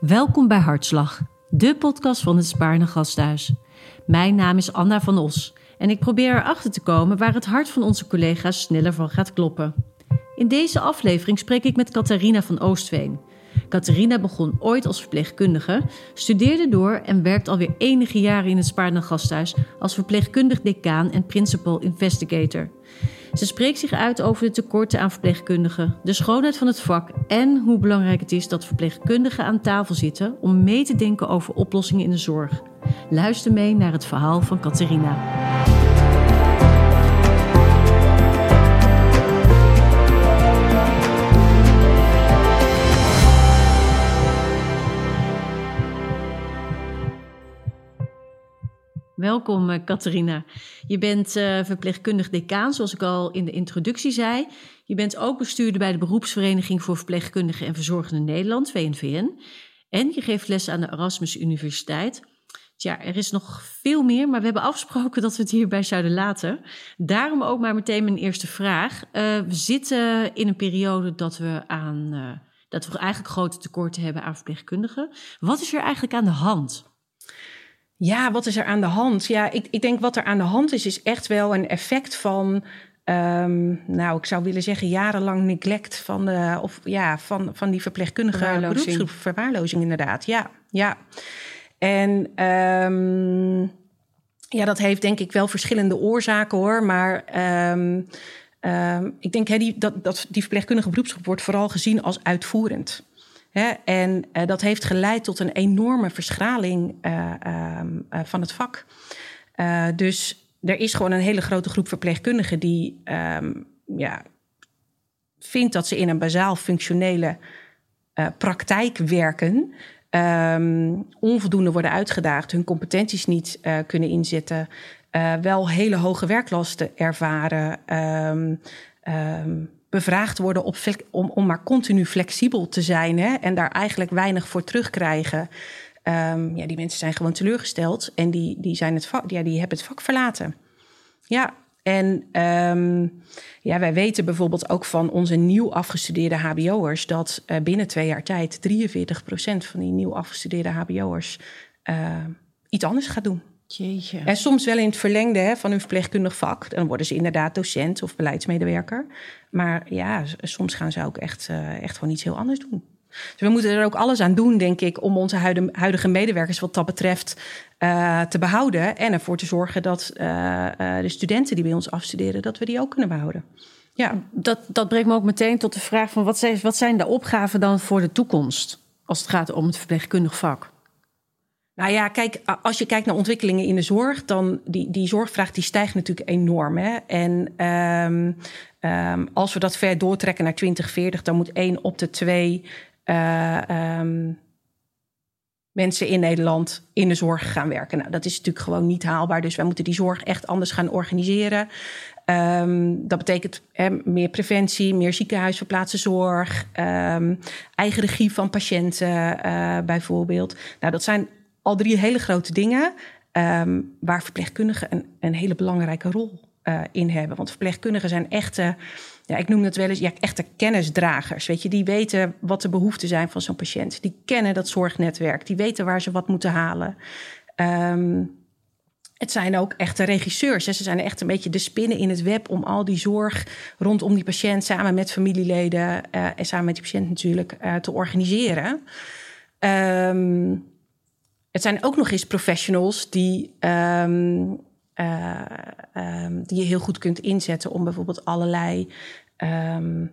Welkom bij Hartslag, de podcast van het Spaarne Gasthuis. Mijn naam is Anna van Os en ik probeer erachter te komen waar het hart van onze collega's sneller van gaat kloppen. In deze aflevering spreek ik met Catharina van Oostveen. Catharina begon ooit als verpleegkundige, studeerde door en werkt alweer enige jaren in het Spaarne Gasthuis als verpleegkundig decaan en principal investigator. Ze spreekt zich uit over de tekorten aan verpleegkundigen, de schoonheid van het vak en hoe belangrijk het is dat verpleegkundigen aan tafel zitten om mee te denken over oplossingen in de zorg. Luister mee naar het verhaal van Catharina. Welkom, uh, Catharina. Je bent uh, verpleegkundig decaan, zoals ik al in de introductie zei. Je bent ook bestuurder bij de Beroepsvereniging voor Verpleegkundigen en Verzorgenden Nederland, VNVN. En je geeft les aan de Erasmus Universiteit. Tja, er is nog veel meer, maar we hebben afgesproken dat we het hierbij zouden laten. Daarom ook maar meteen mijn eerste vraag. Uh, we zitten in een periode dat we aan. dat we eigenlijk grote tekorten hebben aan verpleegkundigen. Wat is er eigenlijk aan de hand? Ja, wat is er aan de hand? Ja, ik, ik denk wat er aan de hand is, is echt wel een effect van. Um, nou, ik zou willen zeggen jarenlang neglect van, de, of, ja, van, van die verpleegkundige verwaarlozing. beroepsgroep. Verwaarlozing, inderdaad. Ja, ja. En um, ja, dat heeft denk ik wel verschillende oorzaken hoor. Maar um, ik denk hè, die, dat, dat die verpleegkundige beroepsgroep wordt vooral gezien als uitvoerend. En uh, dat heeft geleid tot een enorme verschraling uh, uh, van het vak. dus er is gewoon een hele grote groep verpleegkundigen die um, ja, vindt dat ze in een bazaal functionele praktijk werken. Um, onvoldoende worden uitgedaagd, hun competenties niet kunnen inzetten, wel hele hoge werklasten ervaren. Um, bevraagd worden op, om, om maar continu flexibel te zijn hè, en daar eigenlijk weinig voor terugkrijgen. Um, ja, die mensen zijn gewoon teleurgesteld en die, die, zijn het vak, ja, die hebben het vak verlaten. Ja, en um, ja, wij weten bijvoorbeeld ook van onze nieuw afgestudeerde HBO'ers dat uh, binnen twee jaar tijd 43% van die nieuw afgestudeerde HBO'ers uh, iets anders gaat doen. Jeetje. En soms wel in het verlengde hè, van hun verpleegkundig vak. Dan worden ze inderdaad docent of beleidsmedewerker. Maar ja, soms gaan ze ook echt, uh, echt gewoon iets heel anders doen. Dus we moeten er ook alles aan doen, denk ik, om onze huidige medewerkers wat dat betreft uh, te behouden. En ervoor te zorgen dat uh, de studenten die bij ons afstuderen, dat we die ook kunnen behouden. Ja. Dat, dat brengt me ook meteen tot de vraag van wat zijn, wat zijn de opgaven dan voor de toekomst als het gaat om het verpleegkundig vak? Nou ja, kijk, als je kijkt naar ontwikkelingen in de zorg, dan die, die zorgvraag die stijgt natuurlijk enorm. Hè? En um, um, als we dat ver doortrekken naar 2040, dan moet één op de twee uh, um, mensen in Nederland in de zorg gaan werken. Nou, dat is natuurlijk gewoon niet haalbaar. Dus wij moeten die zorg echt anders gaan organiseren. Dat betekent meer preventie, meer ziekenhuisverplaatste zorg, eigen regie van patiënten uh, bijvoorbeeld. Nou, dat zijn al drie hele grote dingen um, waar verpleegkundigen een, een, hele belangrijke rol uh, in hebben. Want verpleegkundigen zijn echte, ja, ik noem het wel eens, ja, echte kennisdragers. Weet je, die weten wat de behoeften zijn van zo'n patiënt. Die kennen dat zorgnetwerk, die weten waar ze wat moeten halen. Um, het zijn ook echte regisseurs. Ze zijn echt een beetje de spinnen in het web om al die zorg rondom die patiënt samen met familieleden uh, en samen met die patiënt natuurlijk uh, te organiseren. Um, het zijn ook nog eens professionals die, um, uh, um, die je heel goed kunt inzetten om bijvoorbeeld allerlei um,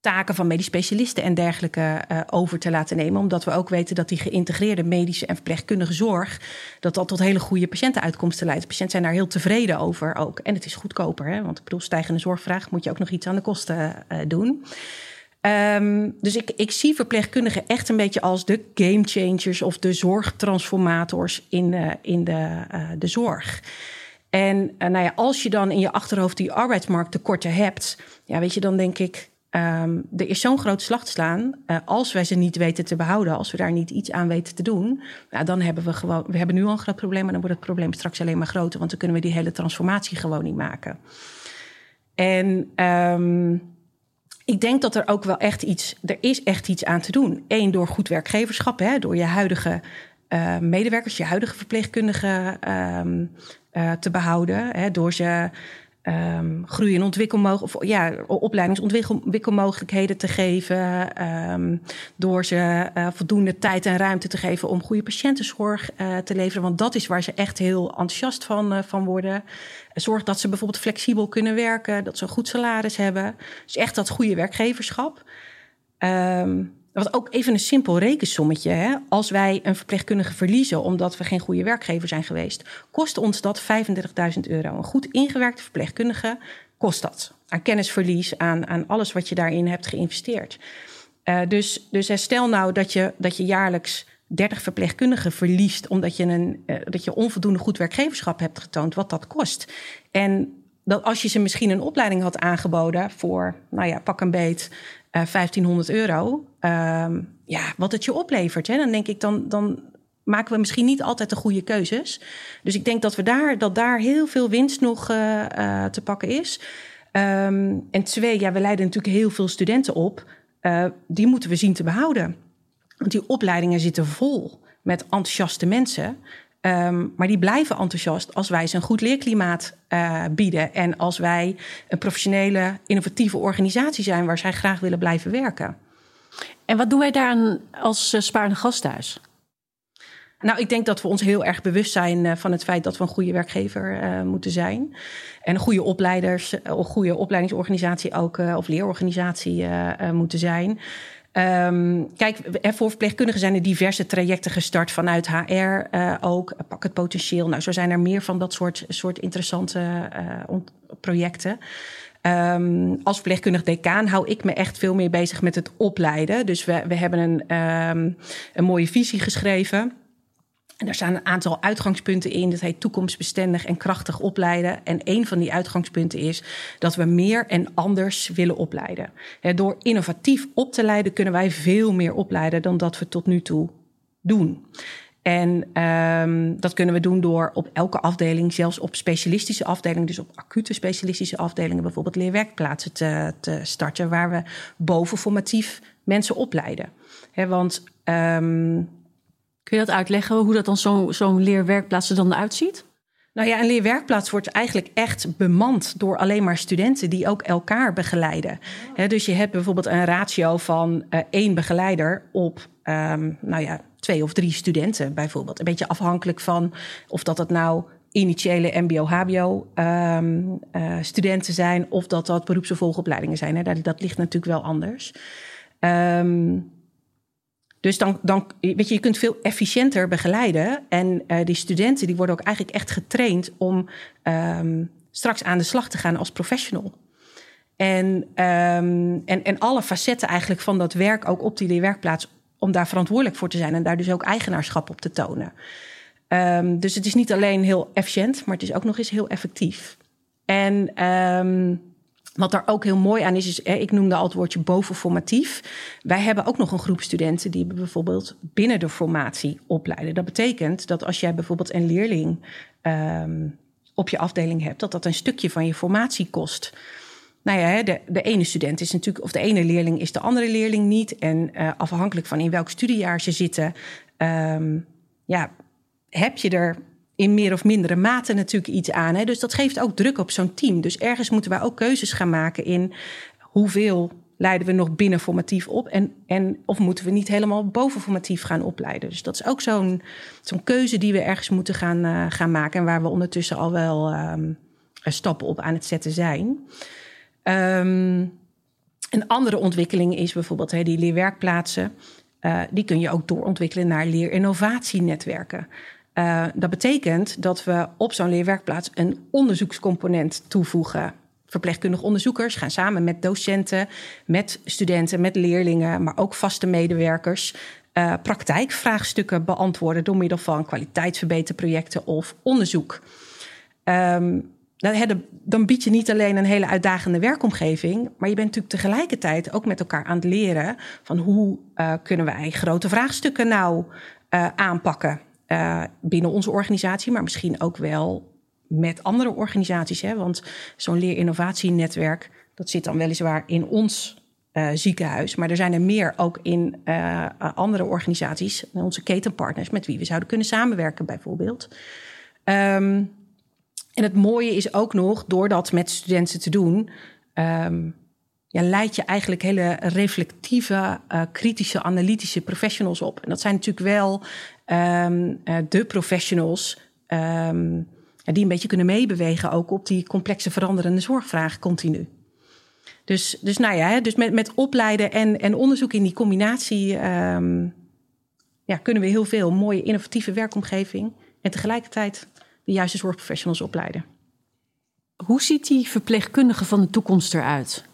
taken van medisch specialisten en dergelijke uh, over te laten nemen. Omdat we ook weten dat die geïntegreerde medische en verpleegkundige zorg, dat dat tot hele goede patiëntenuitkomsten leidt. De patiënten zijn daar heel tevreden over ook. En het is goedkoper, hè? want ik bedoel, stijgende zorgvraag moet je ook nog iets aan de kosten uh, doen. Um, dus ik, ik zie verpleegkundigen echt een beetje als de game changers of de zorgtransformators in, uh, in de, uh, de zorg. En uh, nou ja, als je dan in je achterhoofd die arbeidsmarkt tekorten hebt, ja, weet je, dan denk ik, um, er is zo'n grote slag te slaan. als wij ze niet weten te behouden, als we daar niet iets aan weten te doen, ja, dan hebben we gewoon, we hebben nu al een groot probleem, maar dan wordt het probleem straks alleen maar groter, want dan kunnen we die hele transformatie gewoon niet maken. En um, ik denk dat er ook wel echt iets, er is echt iets aan te doen. Eén, door goed werkgeverschap, hè, door je huidige uh, medewerkers, je huidige verpleegkundigen um, uh, te behouden. Hè, door ze um, groei- en ontwikkelmogelijkheden, ja, opleidingsontwikkelmogelijkheden te geven. Um, door ze uh, voldoende tijd en ruimte te geven om goede patiëntenzorg uh, te leveren. Want dat is waar ze echt heel enthousiast van, uh, van worden. Zorg dat ze bijvoorbeeld flexibel kunnen werken, dat ze een goed salaris hebben. Dus echt dat goede werkgeverschap. Um, wat ook even een simpel rekensommetje. Hè? Als wij een verpleegkundige verliezen omdat we geen goede werkgever zijn geweest, kost ons dat 35.000 euro. Een goed ingewerkte verpleegkundige kost dat. Aan kennisverlies, aan, aan alles wat je daarin hebt geïnvesteerd. Uh, dus, dus stel nou dat je, dat je jaarlijks 30 verpleegkundigen verliest omdat je, een, uh, dat je onvoldoende goed werkgeverschap hebt getoond, wat dat kost. En dat als je ze misschien een opleiding had aangeboden voor, nou ja, pak een beet, 1500 euro. Um, ja, wat het je oplevert. Hè? Dan denk ik, dan, dan maken we misschien niet altijd de goede keuzes. Dus ik denk dat, we daar, dat daar heel veel winst nog uh, uh, te pakken is. Um, en twee, ja, we leiden natuurlijk heel veel studenten op. Die moeten we zien te behouden. Want die opleidingen zitten vol met enthousiaste mensen. Um, maar die blijven enthousiast als wij ze een goed leerklimaat uh, bieden. En als wij een professionele, innovatieve organisatie zijn waar zij graag willen blijven werken. En wat doen wij daar als uh, Spaarne Gasthuis? Nou, ik denk dat we ons heel erg bewust zijn uh, van het feit dat we een goede werkgever uh, moeten zijn. En een goede opleiders, of goede opleidingsorganisatie ook, of leerorganisatie moeten zijn. Um, kijk, voor verpleegkundigen zijn er diverse trajecten gestart vanuit HR uh, ook. Pak het potentieel. Nou, zo zijn er meer van dat soort, soort interessante uh, projecten. Um, als verpleegkundig decaan hou ik me echt veel meer bezig met het opleiden. Dus we, we hebben een, um, een mooie visie geschreven. En daar staan een aantal uitgangspunten in. Dat heet toekomstbestendig en krachtig opleiden. En een van die uitgangspunten is dat we meer en anders willen opleiden. door innovatief op te leiden kunnen wij veel meer opleiden dan dat we tot nu toe doen. En um, dat kunnen we doen door op elke afdeling, zelfs op specialistische afdelingen, dus op acute specialistische afdelingen, bijvoorbeeld leerwerkplaatsen te, te starten, waar we bovenformatief mensen opleiden. Want um, Kun je dat uitleggen, hoe dat dan zo'n zo leerwerkplaats er dan uitziet? Nou ja, een leerwerkplaats wordt eigenlijk echt bemand door alleen maar studenten die ook elkaar begeleiden. Dus je hebt bijvoorbeeld een ratio van uh, één begeleider op, um, nou ja, twee of drie studenten bijvoorbeeld. Een beetje afhankelijk van of dat het nou initiële MBO-HBO um, uh, studenten zijn of dat dat beroeps- of volgopleidingen zijn. Hè. Dat, dat ligt natuurlijk wel anders. Um, dus dan, dan, weet je, je kunt veel efficiënter begeleiden. En uh, die studenten die worden ook eigenlijk echt getraind om um, straks aan de slag te gaan als professional. En, um, en, en alle facetten eigenlijk van dat werk ook op die werkplaats, om daar verantwoordelijk voor te zijn en daar dus ook eigenaarschap op te tonen. Um, dus het is niet alleen heel efficiënt, maar het is ook nog eens heel effectief. En wat daar ook heel mooi aan is, is ik noemde al het woordje bovenformatief. Wij hebben ook nog een groep studenten die bijvoorbeeld binnen de formatie opleiden. Dat betekent dat als jij bijvoorbeeld een leerling um, op je afdeling hebt, dat dat een stukje van je formatie kost. Nou ja, de, de ene student is natuurlijk, of de ene leerling is de andere leerling niet. En uh, afhankelijk van in welk studiejaar ze zitten, um, ja, heb je er in meer of mindere mate natuurlijk iets aan. Hè? Dus dat geeft ook druk op zo'n team. Dus ergens moeten wij ook keuzes gaan maken in hoeveel leiden we nog binnen formatief op en, en of moeten we niet helemaal boven formatief gaan opleiden. Dus dat is ook zo'n zo'n keuze die we ergens moeten gaan, uh, gaan maken en waar we ondertussen al wel um, stappen op aan het zetten zijn. Um, een andere ontwikkeling is bijvoorbeeld die leerwerkplaatsen. Uh, die kun je ook doorontwikkelen naar leerinnovatienetwerken. Uh, dat betekent dat we op zo'n leerwerkplaats een onderzoekscomponent toevoegen. Verpleegkundige onderzoekers gaan samen met docenten, met studenten, met leerlingen, maar ook vaste medewerkers uh, praktijkvraagstukken beantwoorden door middel van kwaliteitsverbeterprojecten of onderzoek. Um, dan bied je niet alleen een hele uitdagende werkomgeving, maar je bent natuurlijk tegelijkertijd ook met elkaar aan het leren van hoe uh, kunnen wij grote vraagstukken nou aanpakken uh, binnen onze organisatie, maar misschien ook wel met andere organisaties. Hè? Want zo'n leerinnovatienetwerk, dat zit dan weliswaar in ons ziekenhuis. Maar er zijn er meer ook in andere organisaties, onze ketenpartners, met wie we zouden kunnen samenwerken, bijvoorbeeld. Ehm, en het mooie is ook nog, door dat met studenten te doen, um, ja, leid je eigenlijk hele reflectieve, kritische, analytische professionals op. En dat zijn natuurlijk wel um, uh, de professionals um, die een beetje kunnen meebewegen ook op die complexe veranderende zorgvraag continu. Dus, dus nou ja, dus met, met opleiden en, en onderzoek in die combinatie um, ja, kunnen we heel veel mooie innovatieve werkomgeving en tegelijkertijd de juiste zorgprofessionals opleiden. Hoe ziet die verpleegkundige van de toekomst eruit?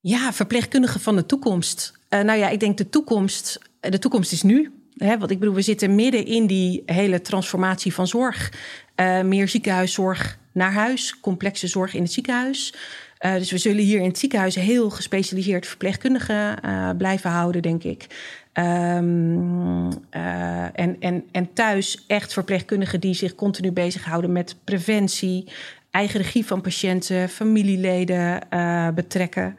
Ja, verpleegkundige van de toekomst. Uh, nou ja, ik denk de toekomst, de toekomst is nu. Hè, want ik bedoel, we zitten midden in die hele transformatie van zorg. Uh, meer ziekenhuiszorg naar huis, complexe zorg in het ziekenhuis. Uh, dus we zullen hier in het ziekenhuis heel gespecialiseerd verpleegkundigen blijven houden, denk ik. Um, en, en, en thuis echt verpleegkundigen die zich continu bezighouden met preventie, eigen regie van patiënten, familieleden betrekken.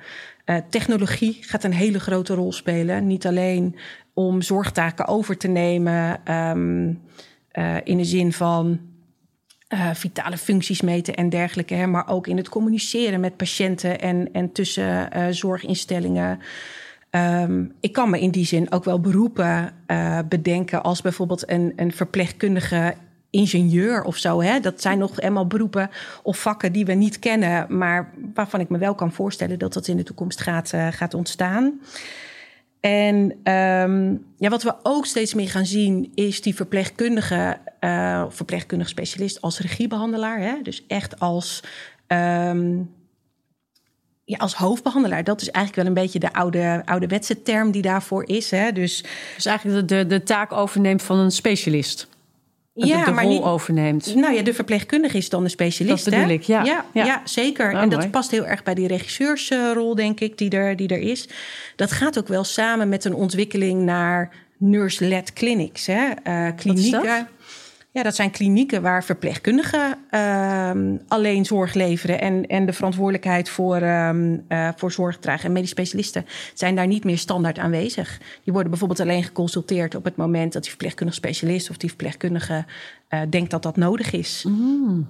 Technologie gaat een hele grote rol spelen. Niet alleen om zorgtaken over te nemen um, uh, in de zin van uh, vitale functies meten en dergelijke, hè, maar ook in het communiceren met patiënten en, en tussen zorginstellingen. Um, ik kan me in die zin ook wel beroepen bedenken als bijvoorbeeld een, een verpleegkundige ingenieur of zo. Hè? Dat zijn nog eenmaal beroepen of vakken die we niet kennen, maar waarvan ik me wel kan voorstellen dat dat in de toekomst gaat, gaat ontstaan. En um, ja, wat we ook steeds meer gaan zien, is die verpleegkundige, uh, verpleegkundige specialist als regiebehandelaar. Hè? Dus echt als. Um, ja, als hoofdbehandelaar, dat is eigenlijk wel een beetje de oude, ouderwetse term die daarvoor is. Hè? Dus, dus eigenlijk de, de, de taak overneemt van een specialist ja, de maar rol niet, overneemt. Nou ja, de verpleegkundige is dan de specialist. Dat bedoel ik, ja. Ja, ja. zeker. Oh, en dat past heel erg bij die regisseursrol, denk ik, die er, die er is. Dat gaat ook wel samen met een ontwikkeling naar nurse-led clinics. Hè? Uh, klinieken. Ja, dat zijn klinieken waar verpleegkundigen uh, alleen zorg leveren en, en de verantwoordelijkheid voor, uh, uh, voor zorg dragen. En medisch specialisten zijn daar niet meer standaard aanwezig. Die worden bijvoorbeeld alleen geconsulteerd op het moment dat die verpleegkundige specialist of die verpleegkundige uh, denkt dat dat nodig is. Mm.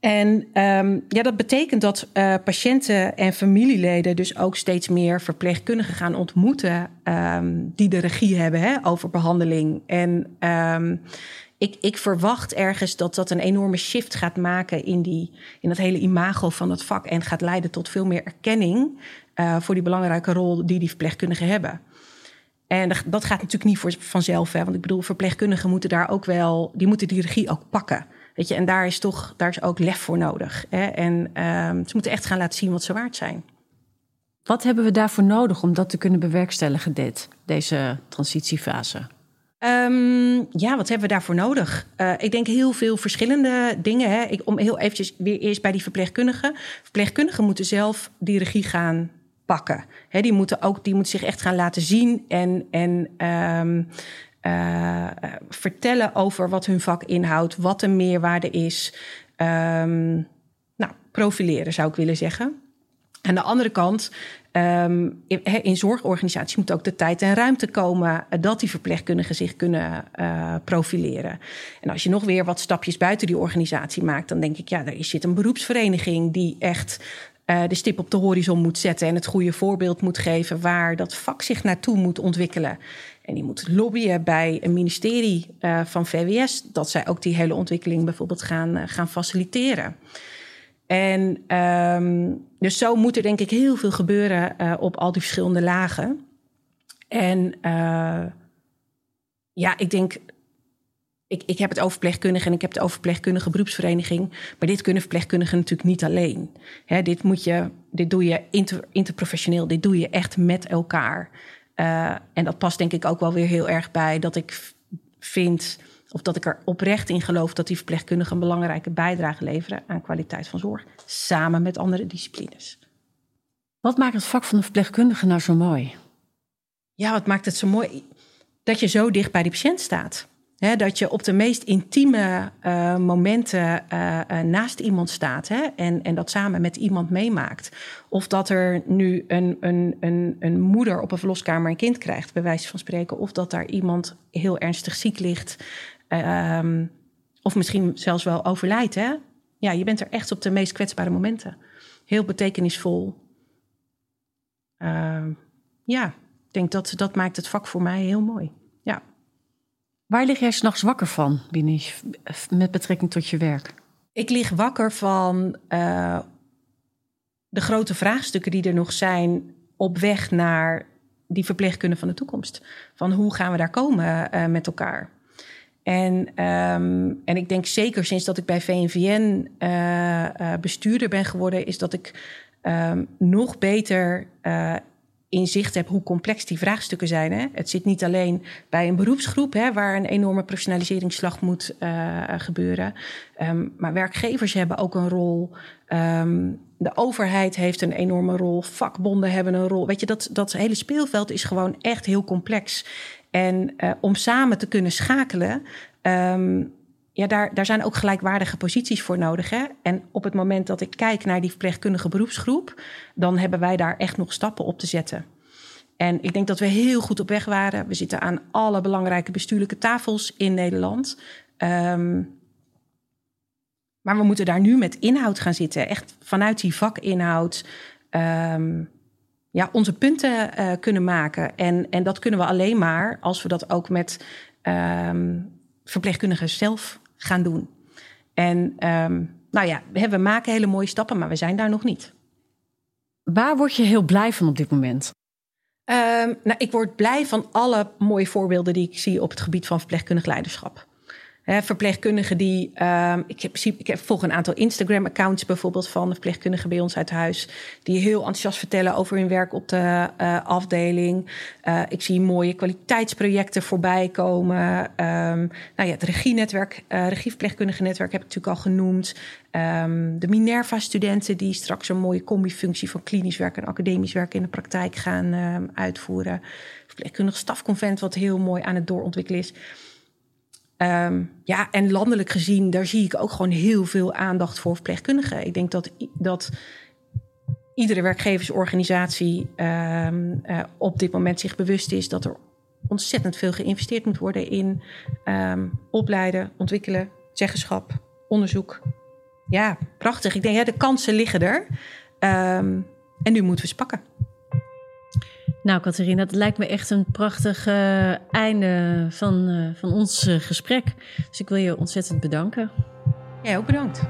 En um, ja, dat betekent dat uh, patiënten en familieleden dus ook steeds meer verpleegkundigen gaan ontmoeten um, die de regie hebben hè, over behandeling. En um, ik, ik verwacht ergens dat dat een enorme shift gaat maken in, die, in dat hele imago van het vak. En gaat leiden tot veel meer erkenning uh, voor die belangrijke rol die die verpleegkundigen hebben. En dat gaat natuurlijk niet voor, vanzelf. Hè? Want ik bedoel, verpleegkundigen moeten daar ook wel, die moeten die regie ook pakken. Weet je, en daar is toch, daar is ook lef voor nodig. Hè? En um, ze moeten echt gaan laten zien wat ze waard zijn. Wat hebben we daarvoor nodig om dat te kunnen bewerkstelligen, dit, deze transitiefase? Um, ja, wat hebben we daarvoor nodig? Uh, ik denk heel veel verschillende dingen. Hè. Ik, om heel eventjes weer eerst bij die verpleegkundigen. Verpleegkundigen moeten zelf die regie gaan pakken. Hè, die, moeten ook, die moeten zich echt gaan laten zien en, en um, uh, vertellen over wat hun vak inhoudt, wat de meerwaarde is. Um, nou, profileren zou ik willen zeggen. Aan de andere kant Um, in zorgorganisaties moet ook de tijd en ruimte komen eh, dat die verpleegkundigen zich kunnen uh, profileren. En als je nog weer wat stapjes buiten die organisatie maakt, dan denk ik, ja, er zit een beroepsvereniging die echt uh, de stip op de horizon moet zetten en het goede voorbeeld moet geven waar dat vak zich naartoe moet ontwikkelen. En die moet lobbyen bij een ministerie van VWS dat zij ook die hele ontwikkeling bijvoorbeeld gaan, gaan faciliteren. En um, dus zo moet er denk ik heel veel gebeuren uh, op al die verschillende lagen. En uh, ja, ik denk, ik, ik heb het over verpleegkundigen en ik heb het over verpleegkundige beroepsvereniging. Maar dit kunnen verpleegkundigen natuurlijk niet alleen. Hè, dit, moet je, dit doe je inter, interprofessioneel, dit doe je echt met elkaar. Uh, en dat past denk ik ook wel weer heel erg bij dat ik vind of dat ik er oprecht in geloof dat die verpleegkundigen een belangrijke bijdrage leveren aan kwaliteit van zorg, samen met andere disciplines. Wat maakt het vak van de verpleegkundige nou zo mooi? Ja, wat maakt het zo mooi? Dat je zo dicht bij de patiënt staat. dat je op de meest intieme uh, momenten uh, uh, naast iemand staat hè, en, en dat samen met iemand meemaakt. Of dat er nu een, een, een, een moeder op een verloskamer een kind krijgt, bij wijze van spreken. Of dat daar iemand heel ernstig ziek ligt. Um, of misschien zelfs wel overlijdt. Hè? Ja, je bent er echt op de meest kwetsbare momenten. Heel betekenisvol. Uh, ja, ik denk dat dat maakt het vak voor mij heel mooi. Ja. Waar lig jij s'nachts wakker van, Bini, met betrekking tot je werk? Ik lig wakker van uh, de grote vraagstukken die er nog zijn op weg naar die verpleegkunde van de toekomst. Van hoe gaan we daar komen uh, met elkaar? En, um, en ik denk zeker sinds dat ik bij VNVN uh, uh, bestuurder ben geworden, is dat ik um, nog beter uh, inzicht heb hoe complex die vraagstukken zijn. Hè? Het zit niet alleen bij een beroepsgroep, hè, waar een enorme professionaliseringsslag moet gebeuren. Um, maar werkgevers hebben ook een rol. de overheid heeft een enorme rol. Vakbonden hebben een rol. Weet je, dat, dat hele speelveld is gewoon echt heel complex. En uh, om samen te kunnen schakelen, um, ja, daar, daar zijn ook gelijkwaardige posities voor nodig. Hè? En op het moment dat ik kijk naar die verpleegkundige beroepsgroep, dan hebben wij daar echt nog stappen op te zetten. En ik denk dat we heel goed op weg waren. We zitten aan alle belangrijke bestuurlijke tafels in Nederland. Um, maar we moeten daar nu met inhoud gaan zitten. Echt vanuit die vakinhoud. Um, ja, onze punten uh, kunnen maken. En, en dat kunnen we alleen maar als we dat ook met um, verpleegkundigen zelf gaan doen. En um, nou ja, we maken hele mooie stappen, maar we zijn daar nog niet. Waar word je heel blij van op dit moment? Um, nou, ik word blij van alle mooie voorbeelden die ik zie op het gebied van verpleegkundig leiderschap verpleegkundigen die. Uh, ik, heb, ik volg een aantal Instagram-accounts bijvoorbeeld van verpleegkundigen bij ons uit huis. Die heel enthousiast vertellen over hun werk op de uh, afdeling. Uh, ik zie mooie kwaliteitsprojecten voorbij komen. Um, nou ja, het regienetwerk, uh, regieverpleegkundige netwerk heb ik natuurlijk al genoemd. Um, de Minerva-studenten die straks een mooie combifunctie van klinisch werk en academisch werk in de praktijk gaan uitvoeren. Verpleegkundig stafconvent, wat heel mooi aan het doorontwikkelen is. Um, ja, en landelijk gezien, daar zie ik ook gewoon heel veel aandacht voor verpleegkundigen. Ik denk dat, dat iedere werkgeversorganisatie um, uh, op dit moment zich bewust is dat er ontzettend veel geïnvesteerd moet worden in um, opleiden, ontwikkelen, zeggenschap, onderzoek. Ja, prachtig. Ik denk, ja, de kansen liggen er. en nu moeten we ze pakken. Nou, Catharina, dat lijkt me echt een prachtig uh, einde van, uh, van ons uh, gesprek. Dus ik wil je ontzettend bedanken. Jij ook bedankt.